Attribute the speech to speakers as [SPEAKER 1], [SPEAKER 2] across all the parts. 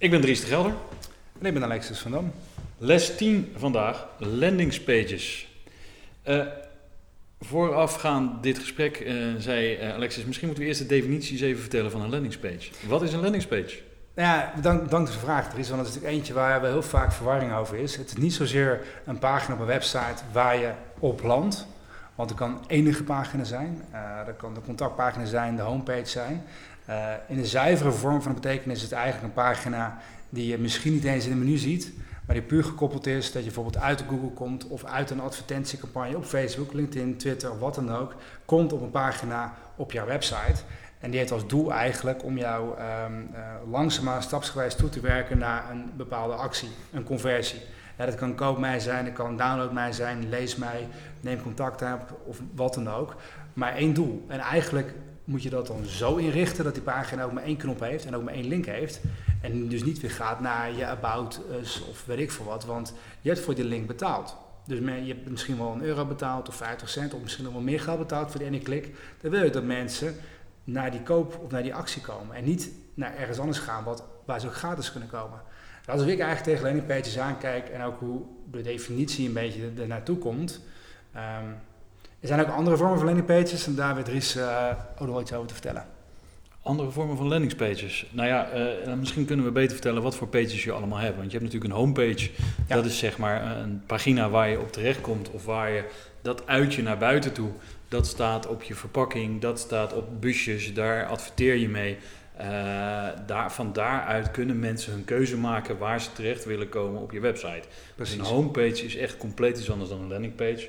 [SPEAKER 1] Ik ben Dries de Gelder.
[SPEAKER 2] En ik ben Alexis van Dam.
[SPEAKER 1] Les 10 vandaag, landingspages. Uh, voorafgaand dit gesprek uh, zei uh, Alexis, misschien moeten we eerst de definities even vertellen van een landingspage. Wat is een landingspage?
[SPEAKER 2] Nou ja, dank, dank voor de vraag, Dries, want dat is natuurlijk eentje waar heel vaak verwarring over is. Het is niet zozeer een pagina op een website waar je op landt, want het kan enige pagina zijn. dat kan de contactpagina zijn, de homepage zijn. Uh, in de zuivere vorm van de betekenis is het eigenlijk een pagina die je misschien niet eens in het menu ziet, maar die puur gekoppeld is dat je bijvoorbeeld uit Google komt of uit een advertentiecampagne op Facebook, LinkedIn, Twitter, wat dan ook, komt op een pagina op jouw website. En die heeft als doel eigenlijk om jou um, langzaamaan stapsgewijs toe te werken naar een bepaalde actie, een conversie. Dat kan koop mij zijn, dat kan download mij zijn, lees mij, neem contact op of wat dan ook. Maar één doel. En eigenlijk moet je dat dan zo inrichten dat die pagina ook maar één knop heeft en ook maar één link heeft. En dus niet weer gaat naar je About of weet ik veel wat, want je hebt voor die link betaald. Dus je hebt misschien wel een euro betaald of 50 cent of misschien nog wel meer geld betaald voor die ene klik. Dan wil je dat mensen naar die koop of naar die actie komen en niet naar ergens anders gaan wat, waar ze ook gratis kunnen komen. als ik eigenlijk tegen landingpages aankijk en ook hoe de definitie een beetje er naartoe komt, um, er zijn ook andere vormen van landingpages en daar weet Dries uh, ook nog iets over te vertellen.
[SPEAKER 1] Andere vormen van landingspages. Nou ja, uh, misschien kunnen we beter vertellen wat voor pages je allemaal hebt. Want je hebt natuurlijk een homepage. Ja. Dat is zeg maar een pagina waar je op terechtkomt of waar je dat uitje naar buiten toe. Dat staat op je verpakking, dat staat op busjes, daar adverteer je mee. Uh, daar, van daaruit kunnen mensen hun keuze maken waar ze terecht willen komen op je website. Dus een homepage is echt compleet iets anders dan een landingpage.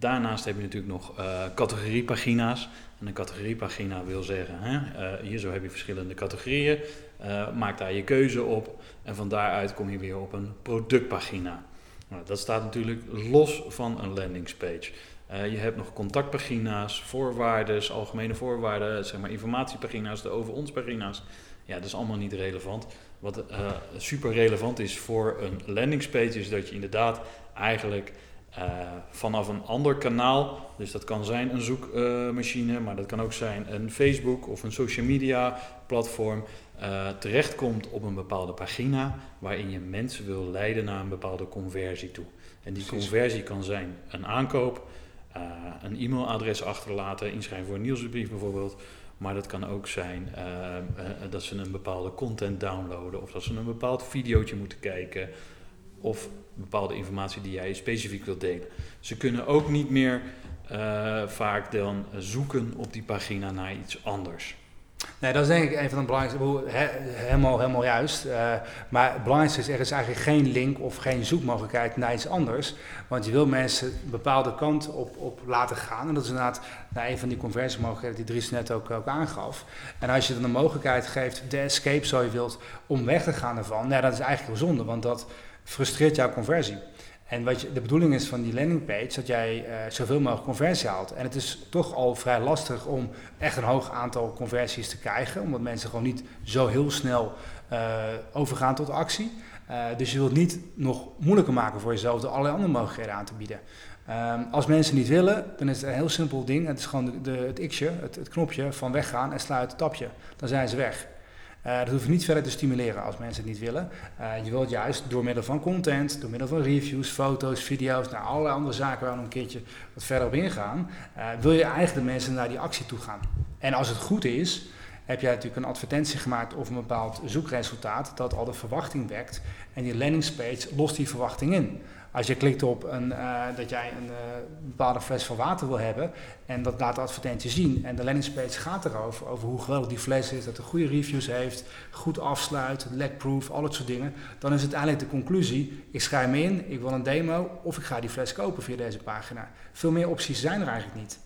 [SPEAKER 1] Daarnaast heb je natuurlijk nog uh, categoriepagina's. En een categoriepagina wil zeggen, hè, uh, hier zo heb je verschillende categorieën. Uh, maak daar je keuze op. En van daaruit kom je weer op een productpagina. Nou, dat staat natuurlijk los van een landingspage. je hebt nog contactpagina's, voorwaarden, algemene voorwaarden, zeg maar informatiepagina's, de over ons pagina's. Ja, dat is allemaal niet relevant. Wat super relevant is voor een landingspage is dat je inderdaad eigenlijk uh, vanaf een ander kanaal, dus dat kan zijn een zoekmachine, uh, maar dat kan ook zijn een Facebook of een social media platform, uh, terechtkomt op een bepaalde pagina waarin je mensen wil leiden naar een bepaalde conversie toe. En die Precies. conversie kan zijn een aankoop, een e-mailadres achterlaten, inschrijven voor een nieuwsbrief bijvoorbeeld. Maar dat kan ook zijn dat ze een bepaalde content downloaden of dat ze een bepaald videootje moeten kijken of bepaalde informatie die jij specifiek wilt delen. Ze kunnen ook niet meer uh, vaak dan zoeken op die pagina naar iets anders.
[SPEAKER 2] Nee, dat is denk ik een van de belangrijkste, he, helemaal, helemaal juist. Uh, maar het belangrijkste is, er is eigenlijk geen link of geen zoekmogelijkheid naar iets anders. Want je wil mensen een bepaalde kant op, op laten gaan. En dat is inderdaad nou, een van die conversiemogelijkheden die Dries net ook, ook aangaf. En als je dan de mogelijkheid geeft, de escape zo je wilt, om weg te gaan ervan, nou, dat is eigenlijk heel zonde. Want dat frustreert jouw conversie. En wat de bedoeling is van die landingpage dat jij uh, zoveel mogelijk conversie haalt. En het is toch al vrij lastig om echt een hoog aantal conversies te krijgen, omdat mensen gewoon niet zo heel snel uh, overgaan tot actie. Uh, dus je wilt niet nog moeilijker maken voor jezelf door allerlei andere mogelijkheden aan te bieden. Um, als mensen niet willen, dan is het een heel simpel ding. Het is gewoon de, het x'je, het, het, knopje van weggaan en sluiten tapje. Dan zijn ze weg. Uh, dat hoef je niet verder te stimuleren als mensen het niet willen. Uh, je wilt juist door middel van content, door middel van reviews, foto's, video's, naar allerlei andere zaken waar we een keertje wat verder op ingaan, uh, wil je eigenlijk de mensen naar die actie toe gaan. En als het goed is, heb jij natuurlijk een advertentie gemaakt of een bepaald zoekresultaat dat al de verwachting wekt. En die landingspage lost die verwachting in. Als je klikt op een, uh, dat jij een uh, bepaalde fles van water wil hebben en dat laat de advertentie zien en de landingspage gaat erover, over hoe geweldig die fles is, dat het goede reviews heeft, goed afsluit, lekproof, al dat soort dingen, dan is uiteindelijk de conclusie, ik schrijf me in, ik wil een demo of ik ga die fles kopen via deze pagina. Veel meer opties zijn er eigenlijk niet.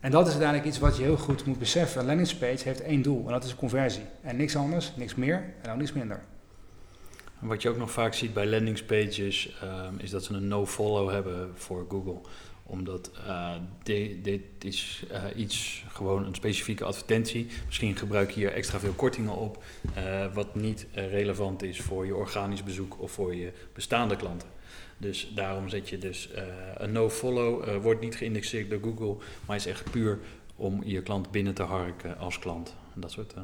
[SPEAKER 2] En dat is uiteindelijk iets wat je heel goed moet beseffen. Een landingspage heeft één doel en dat is conversie. En niks anders, niks meer en ook niks minder.
[SPEAKER 1] Wat je ook nog vaak ziet bij landingspages, um, is dat ze een no-follow hebben voor Google omdat uh, dit, is uh, iets, gewoon een specifieke advertentie. Misschien gebruik je hier extra veel kortingen op, uh, wat niet relevant is voor je organisch bezoek of voor je bestaande klanten. Dus daarom zet je dus een no-follow, wordt niet geïndexeerd door Google, maar is echt puur om je klant binnen te harken als klant. Dat soort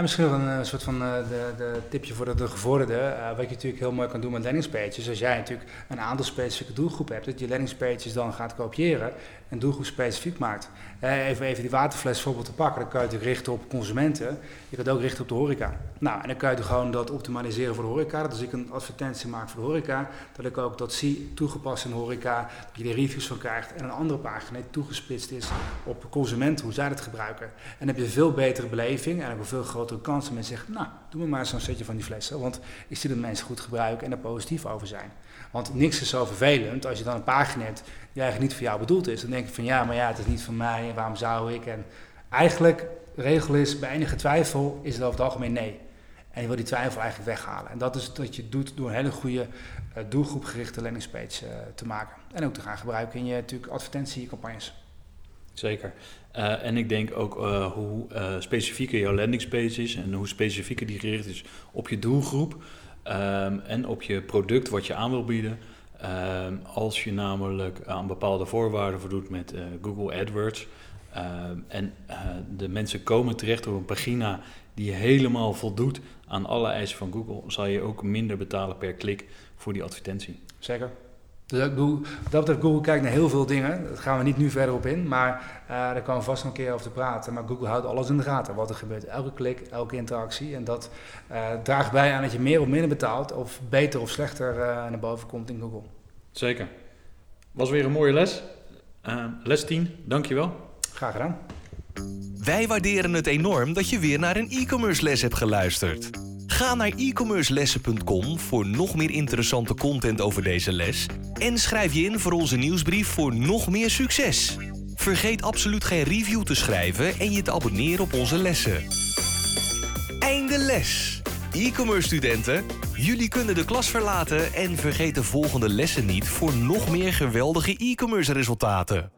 [SPEAKER 2] misschien een, soort van uh, de, de tipje voor de, de gevorderde. Uh, wat je natuurlijk heel mooi kan doen met landingspages. Als jij natuurlijk een aantal specifieke doelgroep hebt, dat je landingspages dan gaat kopiëren en doelgroep specifiek maakt. Even, even die waterfles voorbeeld te pakken, dan kan je natuurlijk richten op consumenten. Je kunt ook richten op de horeca. Nou, en dan kan je gewoon dat optimaliseren voor de horeca. Dat als ik een advertentie maak voor de horeca, dat ik ook dat zie toegepast in de horeca, dat je er reviews van krijgt en een andere pagina die toegespitst is op consumenten, hoe zij dat gebruiken. En dan heb je een veel betere beleving en ook een veel grotere kans dat mensen zeggen, nou, doe me maar zo'n setje van die flessen, want ik zie dat mensen goed gebruiken en er positief over zijn. Want niks is zo vervelend als je dan een pagina hebt die eigenlijk niet voor jou bedoeld is. Dan denk je van ja, maar ja, het is niet van mij en waarom zou ik? En eigenlijk, regel is, bij enige twijfel is het over het algemeen nee. En je wil die twijfel eigenlijk weghalen. En dat is wat je doet door een hele goede uh, doelgroepgerichte landingspage uh, te maken. En ook te gaan gebruiken in je natuurlijk advertentiecampagnes.
[SPEAKER 1] Zeker. Uh, en ik denk ook hoe specifieker jouw landingspage is en hoe specifieker die gericht is op je doelgroep um, en op je product wat je aan wil bieden. Um, als je namelijk aan bepaalde voorwaarden voldoet met uh, Google AdWords. Um, en uh, de mensen komen terecht op een pagina die helemaal voldoet aan alle eisen van Google, zal je ook minder betalen per klik voor die advertentie.
[SPEAKER 2] Zeker. Dus dat, dat betreft, Google kijkt naar heel veel dingen. Daar gaan we niet nu verder op in, maar uh, daar komen we vast nog een keer over te praten. Maar Google houdt alles in de gaten, wat er gebeurt. Elke klik, elke interactie. En dat uh, draagt bij aan dat je meer of minder betaalt, of beter of slechter uh, naar boven komt in Google.
[SPEAKER 1] Zeker. Was weer een mooie les. les 10, dankjewel.
[SPEAKER 2] Graag gedaan.
[SPEAKER 3] Wij waarderen het enorm dat je weer naar een e-commerce les hebt geluisterd. Ga naar e-commercelessen.com voor nog meer interessante content over deze les en schrijf je in voor onze nieuwsbrief voor nog meer succes. Vergeet absoluut geen review te schrijven en je te abonneren op onze lessen. Einde les! E-commerce studenten, jullie kunnen de klas verlaten en vergeet de volgende lessen niet voor nog meer geweldige e-commerce resultaten.